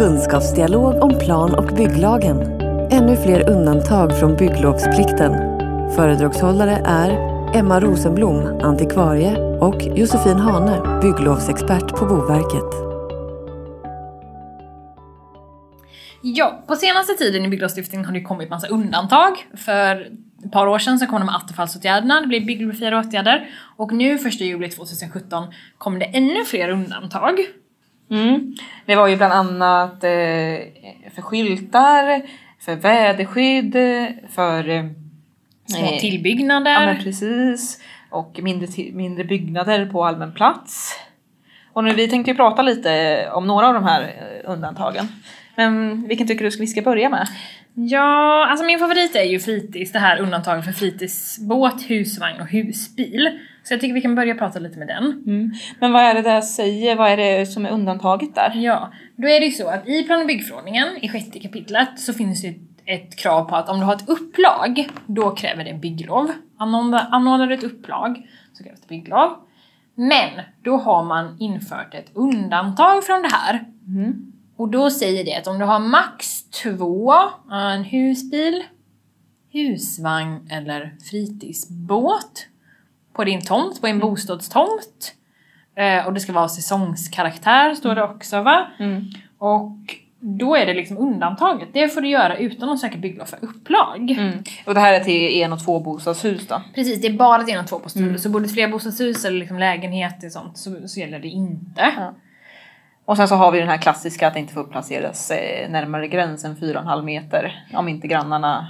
kunskapsdialog om plan och bygglagen. Ännu fler undantag från bygglovsplikten. Föredragshållare är Emma Rosenblom, antikvarie och Josefin Hane, bygglovsexpert på Boverket. Ja, på senaste tiden i bygglovsstiftningen har det kommit massa undantag. För ett par år sedan så kom de med attefallsåtgärderna, det blev bygglovsfria åtgärder. Och nu 1 juli 2017 kom det ännu fler undantag. Mm. Det var ju bland annat eh, för skyltar, för väderskydd, för eh, Små tillbyggnader. Ja men precis. Och mindre, mindre byggnader på allmän plats. Och nu, vi tänkte ju prata lite om några av de här eh, undantagen. Men vilken tycker du vi ska börja med? Ja, alltså min favorit är ju fritids, det här undantaget för fritidsbåt, husvagn och husbil. Så jag tycker vi kan börja prata lite med den. Men vad är det där säger? Vad är det som är undantaget där? Ja, då är det ju så att i plan och byggförordningen i sjätte kapitlet så finns det ett, ett krav på att om du har ett upplag, då kräver det bygglov. Anordnar, du ett upplag så krävs det bygglov. Men då har man infört ett undantag från det här. Och då säger det att om du har max två, en husbil, husvagn eller fritidsbåt på din tomt, på en bostadstomt. Eh, och det ska vara säsongskaraktär står det också va? Och då är det liksom undantaget. Det får du göra utan att söka bygglov för upplag. Mm. Och det här är till en och två bostadshus då? Precis, det är bara till en och två bostadshus. Så bor det ett flerbostadshus eller liksom lägenheter och sånt så, så gäller det inte. Ja. Och sen så har vi den här klassiska att det inte får placeras eh, närmare gränsen 4,5 meter om inte grannarna...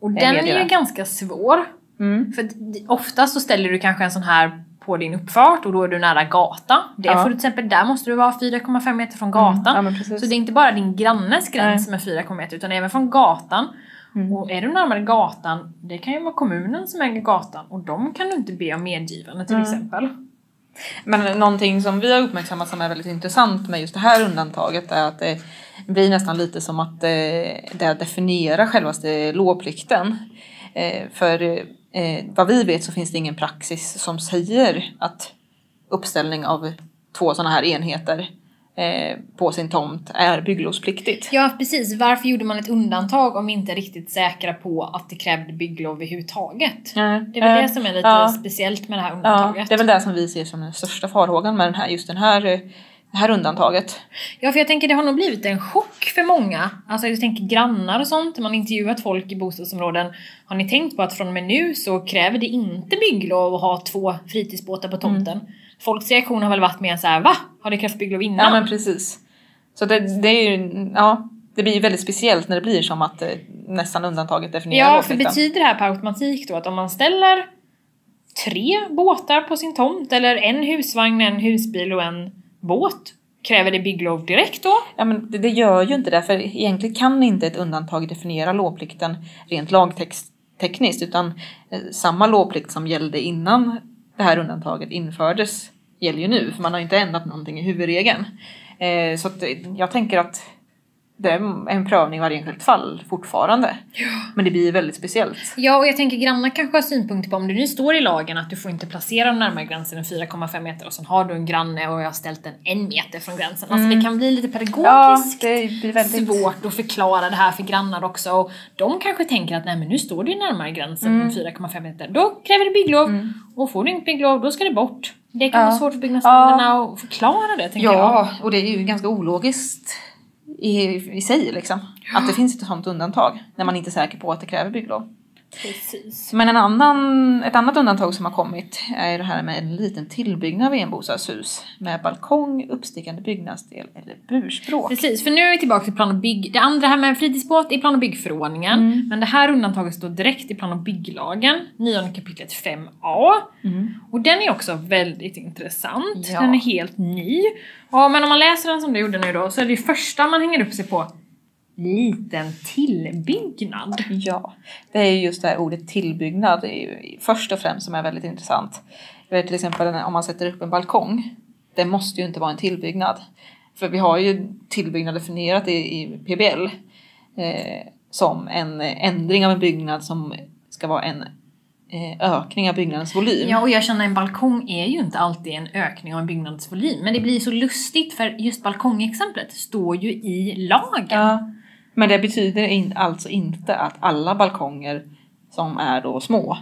Och den är ju ganska svår. Mm. För d- ofta så ställer du kanske en sån här på din uppfart och då är du nära gata. Det Ja. Mm. får du till exempel, där måste du vara 4,5 meter från gatan. Ja, men precis. så det är inte bara din grannes gräns som är 4,5 meter utan även från gatan. Mm. Och är du närmare gatan, det kan ju vara kommunen som äger gatan och de kan du inte be om medgivande till Mm. exempel. Men någonting som vi har uppmärksammat som är väldigt intressant med just det här undantaget är att det blir nästan lite som att eh, det definierar självaste lovplikten. Eh, för eh, vad vi vet så finns det ingen praxis som säger att uppställning av två sådana här enheter eh, på sin tomt är bygglovspliktigt. Ja precis, varför gjorde man ett undantag om vi inte är riktigt säkra på att det krävde bygglov överhuvudtaget? Det är väl det som är lite ja. speciellt med det här Ja, undantaget. det är väl det som vi ser som den största farhågan med den här, just den här, eh, det här undantaget. Ja, för jag tänker det har nog blivit en chock för många. Alltså jag tänker grannar och sånt, man intervjuat folk i bostadsområden. Har ni tänkt på att från och med nu så kräver det inte bygglov att ha två fritidsbåtar på tomten? Folks reaktion har väl varit mer så här: va? Har det krävt bygglov innan? Ja men precis. Så det, det är ju, ja, det blir ju väldigt speciellt när det blir som att eh, nästan undantaget definierar Ja, för betyder det här per automatik då att om man ställer tre båtar på sin tomt eller en husvagn, en husbil och en båt, kräver det bygglov direkt då? Ja men det, det gör ju inte det för egentligen kan inte ett undantag definiera lovplikten rent lagtekniskt utan eh, samma lovplikt som gällde innan det här undantaget infördes gäller ju nu för man har ju inte ändrat någonting i huvudregeln. Eh, så att, eh, jag tänker att det är en prövning i varje enskilt fall fortfarande. Men det blir väldigt speciellt. Ja, och jag tänker grannar kanske har synpunkter på om det nu står i lagen att du får inte placera närmare gränsen än 4,5 meter och sen har du en granne och jag har ställt den en meter från gränsen. Alltså det kan bli lite pedagogiskt det blir väldigt svårt att förklara det här för grannar också. Och de kanske tänker att nej men nu står det ju närmare gränsen än 4,5 meter. Då kräver det bygglov. Och får du inte bygglov då ska det bort. Det kan Ja. vara svårt för byggnadsnämnderna att förklara det tänker jag. Ja, och det är ju ganska ologiskt i, i sig liksom. Att det finns ett sånt undantag när man inte är säker på att det kräver bygglov. Precis. Men en annan, ett annat undantag som har kommit är det här med en liten tillbyggnad vid en bostadshus med balkong, uppstickande byggnadsdel eller burspråk. Precis, för nu är vi tillbaka till plan och bygg. Det andra här med en fritidsbåt i plan och byggförordningen. Mm. Men det här undantaget står direkt i plan och bygglagen, 9 kapitlet 5a. Och den är också väldigt intressant. Mm. Ja. Den är helt ny. Ja, men om man läser den som du gjorde nu då så är det första man hänger upp sig på liten tillbyggnad. Ja, det är ju just det här ordet tillbyggnad det är först och främst som är väldigt intressant. Jag vet till exempel om man sätter upp en balkong. Det måste ju inte vara en tillbyggnad. För vi har ju tillbyggnad definierat i, i PBL eh, som en ändring av en byggnad som ska vara en eh, ökning av byggnadens volym. Ja, och jag känner en balkong är ju inte alltid en ökning av en byggnads volym. Men det blir så lustigt för just balkongexemplet står ju i lagen. Ja. Men det betyder in, alltså inte att alla balkonger som är då små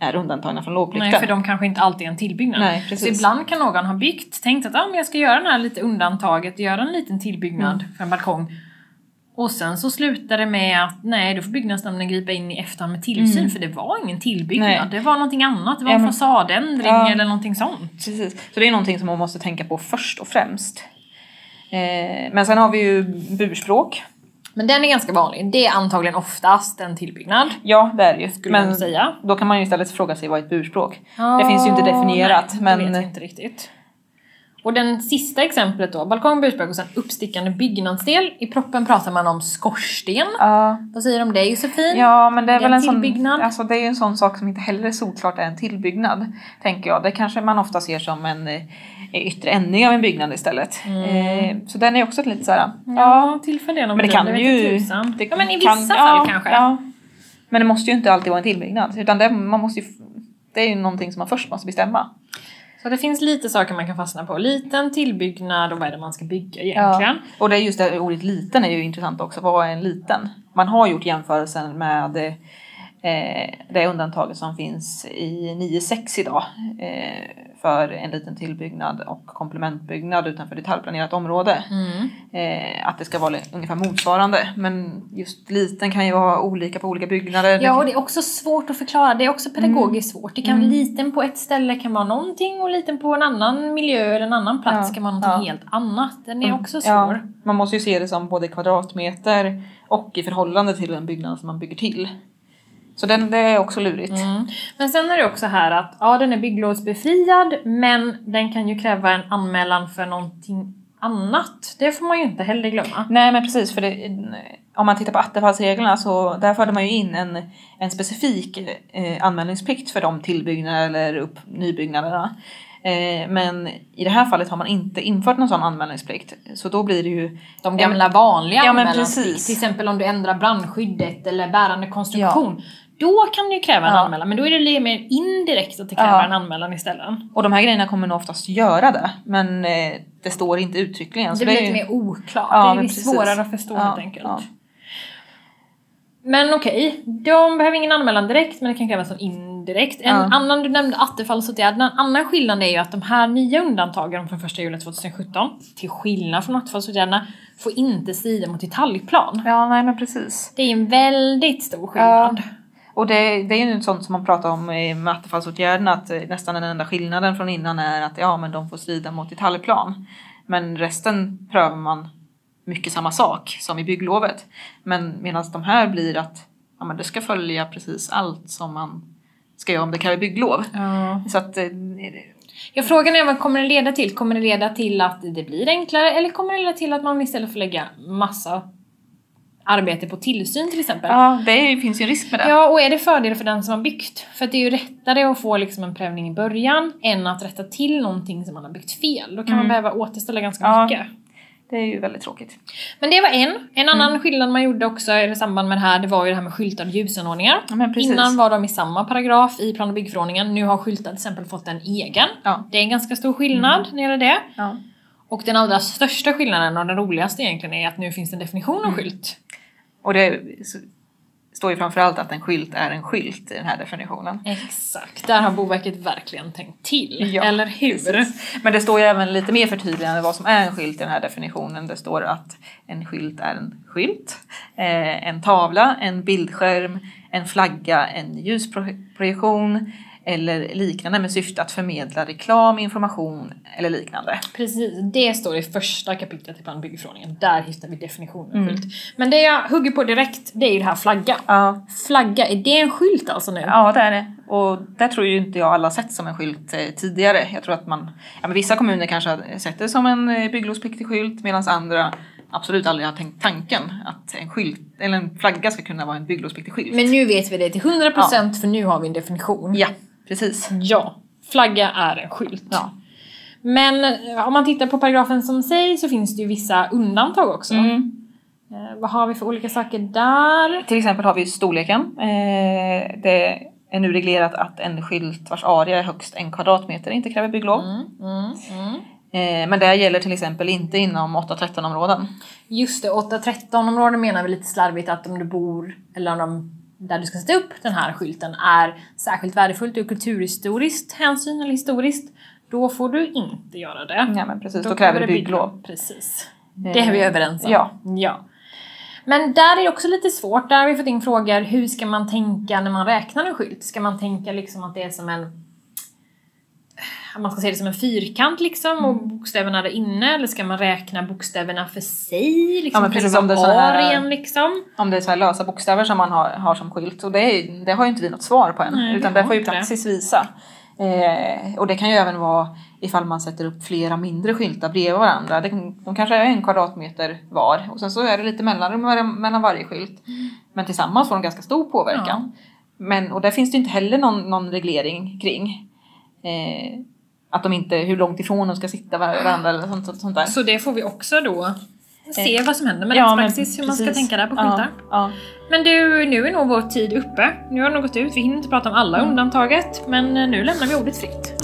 är undantagna från lovplikten. Nej, för de kanske inte alltid är en tillbyggnad. Nej, så precis. ibland kan någon ha byggt, tänkt att ah, men jag ska göra det här lite undantaget, göra en liten tillbyggnad Mm. för en balkong. Och sen så slutar det med att nej, då får byggnadsnämnden gripa in i efterhand med tillsyn för det var ingen tillbyggnad. Mm. Nej. Det var någonting annat, det var en fasadändring Ja. eller någonting sånt. Precis. Så det är någonting som man måste tänka på först och främst. Eh, men sen har vi ju burspråk. Men den är ganska vanlig. Det är antagligen oftast en tillbyggnad. Ja, det är det ju. Skulle men säga. då kan man ju istället fråga sig vad är ett burspråk? det finns ju inte definierat. Nej, men Det vet inte riktigt. Och den sista exemplet då, balkong, burspråk och sen uppstickande byggnadsdel. I proppen pratar man om skorsten. Ja, Vad säger du om det Josefin? Ja, men det är Det är väl en en sån, tillbyggnad. alltså det är ju en sån sak som inte heller solklart är en tillbyggnad. Tänker jag. Det kanske man ofta ser som en eh, yttre ändring av en byggnad istället. Eh, så den är också lite såhär, ja. Ja, tillför det någon Men det kan vet ju... det ja, men i kan- vissa ja, fall kanske. Ja. Men det måste ju inte alltid vara en tillbyggnad. Utan det, man måste ju, det är ju någonting som man först måste bestämma. Så det finns lite saker man kan fastna på. Liten tillbyggnad och vad är det man ska bygga egentligen. Och det är just det ordet liten är ju intressant också. Vad är en liten? Man har gjort jämförelsen med eh, eh, det undantaget som finns i 9.6 idag eh, för en liten tillbyggnad och komplementbyggnad utanför detaljplanerat område. Mm. Eh, att det ska vara ungefär motsvarande. Men just liten kan ju vara olika på olika byggnader. Ja, och det är också svårt att förklara. Det är också pedagogiskt svårt. Det kan liten på ett ställe kan vara någonting och liten på en annan miljö eller en annan plats Ja, kan vara någonting ja. helt annat. Den är också Ja, svår. man måste ju se det som både kvadratmeter och i förhållande till den byggnad som man bygger till. Så den, det är också lurigt. Mm. Men sen är det också här att ja, den är bygglovsbefriad men den kan ju kräva en anmälan för någonting annat. Det får man ju inte heller glömma. Nej men precis, för det, om man tittar på attefallsreglerna så där förde man ju in en, en specifik eh, anmälningsplikt för de tillbyggnader eller upp, nybyggnaderna. Eh, men i det här fallet har man inte infört någon sån anmälningsplikt. Så då blir det ju... De gamla vanliga Ja, precis. Till exempel om du ändrar brandskyddet eller bärande konstruktion. Då kan du ju kräva en Ja. anmälan, men då är det lite mer indirekt att det kräver Ja. en anmälan istället. Och de här grejerna kommer nog oftast göra det. Men eh, det står inte uttryckligen. så Det blir är lite ju- mer oklart, Ja, det är precis. svårare att förstå Ja, helt enkelt. ja. Men okej, de behöver ingen anmälan direkt men det kan krävas en indirekt. En Ja. annan, du nämnde attefallsåtgärderna, en annan skillnad är ju att de här nya undantagen från 1 juli 2017, till skillnad från attefallsåtgärderna, får inte strida mot detaljplan. Ja, nej men precis. Det är en väldigt stor skillnad. Och det, det är ju sånt som man pratar om med attefallsåtgärderna att eh, nästan den enda skillnaden från innan är att ja men de får strida mot detaljplan. Men resten prövar man mycket samma sak som i bygglovet. Men medan de här blir att ja, men det ska följa precis allt som man ska göra om det kräver bygglov. Ja. Så att eh, Ja, frågan är vad kommer det leda till? Kommer det leda till att det blir enklare eller kommer det leda till att man istället får lägga massa arbete på tillsyn till exempel? ja, det finns ju en risk med det. Ja, och är det fördel för den som har byggt? För det är ju lättare att få liksom en prövning i början än att rätta till någonting som man har byggt fel. Då kan man behöva återställa ganska Ja. mycket. Det är ju väldigt tråkigt. Men det var en. En annan Mm. skillnad man gjorde också i samband med det här, det var ju det här med skyltade ljusanordningar. Ja. Innan var de i samma paragraf i plan och byggförordningen. Nu har skyltar till exempel fått en egen. Ja. Det är en ganska stor skillnad när det gäller det. Ja. Och den allra största skillnaden och den roligaste egentligen är att nu finns det en definition Mm. av skylt. Och det står ju framförallt att en skylt är en skylt i den här definitionen. Exakt, där har Boverket verkligen tänkt till. Ja, eller hur? Men det står ju även lite mer förtydligande vad som är en skylt i den här definitionen. Det står att en skylt är en skylt, eh, en tavla, en bildskärm, en flagga, en ljusprojektion eller liknande med syfte att förmedla reklam, information eller liknande. Precis, det står i första kapitlet i plan och byggförordningen. Där hittar vi definitionen Mm. skylt. Men det jag hugger på direkt, det är ju det här flagga. Ja, Flagga, är det en skylt alltså nu? ja det är det. Och där tror ju inte jag alla sett som en skylt eh, tidigare. Jag tror att man, ja, men vissa kommuner kanske har sett det som en eh, bygglovspliktig skylt medan andra absolut aldrig har tänkt tanken att en skylt eller en flagga ska kunna vara en bygglovspliktig skylt. Men nu vet vi det till 100% för nu har vi en definition. Ja, precis. Ja, flagga är en skylt. Ja. Men eh, om man tittar på paragrafen som sägs så finns det ju vissa undantag också. Mm. Eh, vad har vi för olika saker där? Till exempel har vi storleken. Eh, det är nu reglerat att en skylt vars area är högst en kvadratmeter inte kräver bygglov. Mm, mm, mm. Eh, men det gäller till exempel inte inom 8-13 områden. Just det, 8-13 områden menar vi lite slarvigt att om du bor, eller om de, där du ska sätta upp den här skylten är särskilt värdefullt ur kulturhistoriskt hänsyn eller historiskt, då får du inte göra det. Ja men precis, då, kräver det bygglov. Precis. Det är vi överens om. Ja. ja. Men där är det också lite svårt. Där har vi fått in frågor, hur ska man tänka när man räknar en skylt? Ska man tänka liksom att det är som en man ska se det som en fyrkant liksom och Mm. bokstäverna där inne eller ska man räkna bokstäverna för sig? Liksom, Ja, precis som det här- liksom. Om det är så här lösa bokstäver som man har, har som skylt. Och det, är, det har ju inte vi något svar på än. Nej, utan det får ju det. praxis visa. Eh, och det kan ju även vara ifall man sätter upp flera mindre skyltar bredvid varandra. Det, de kanske är en kvadratmeter var. Och sen så är det lite mellanrum mellan- varje skylt. Men tillsammans får de ganska stor påverkan. Men, och där finns det inte heller någon, någon reglering kring. Eh, att de inte, hur långt ifrån de ska sitta var- varandra eller sånt, sånt, sånt där. Så det får vi också då se vad som händer med Eh, Ja, rättspraxis, hur man ska tänka där på Ja, skyltar. ja. Men du, nu är nog vår tid uppe. Nu har det nog gått ut, vi hinner inte prata om alla Mm. undantaget, men nu lämnar vi ordet fritt.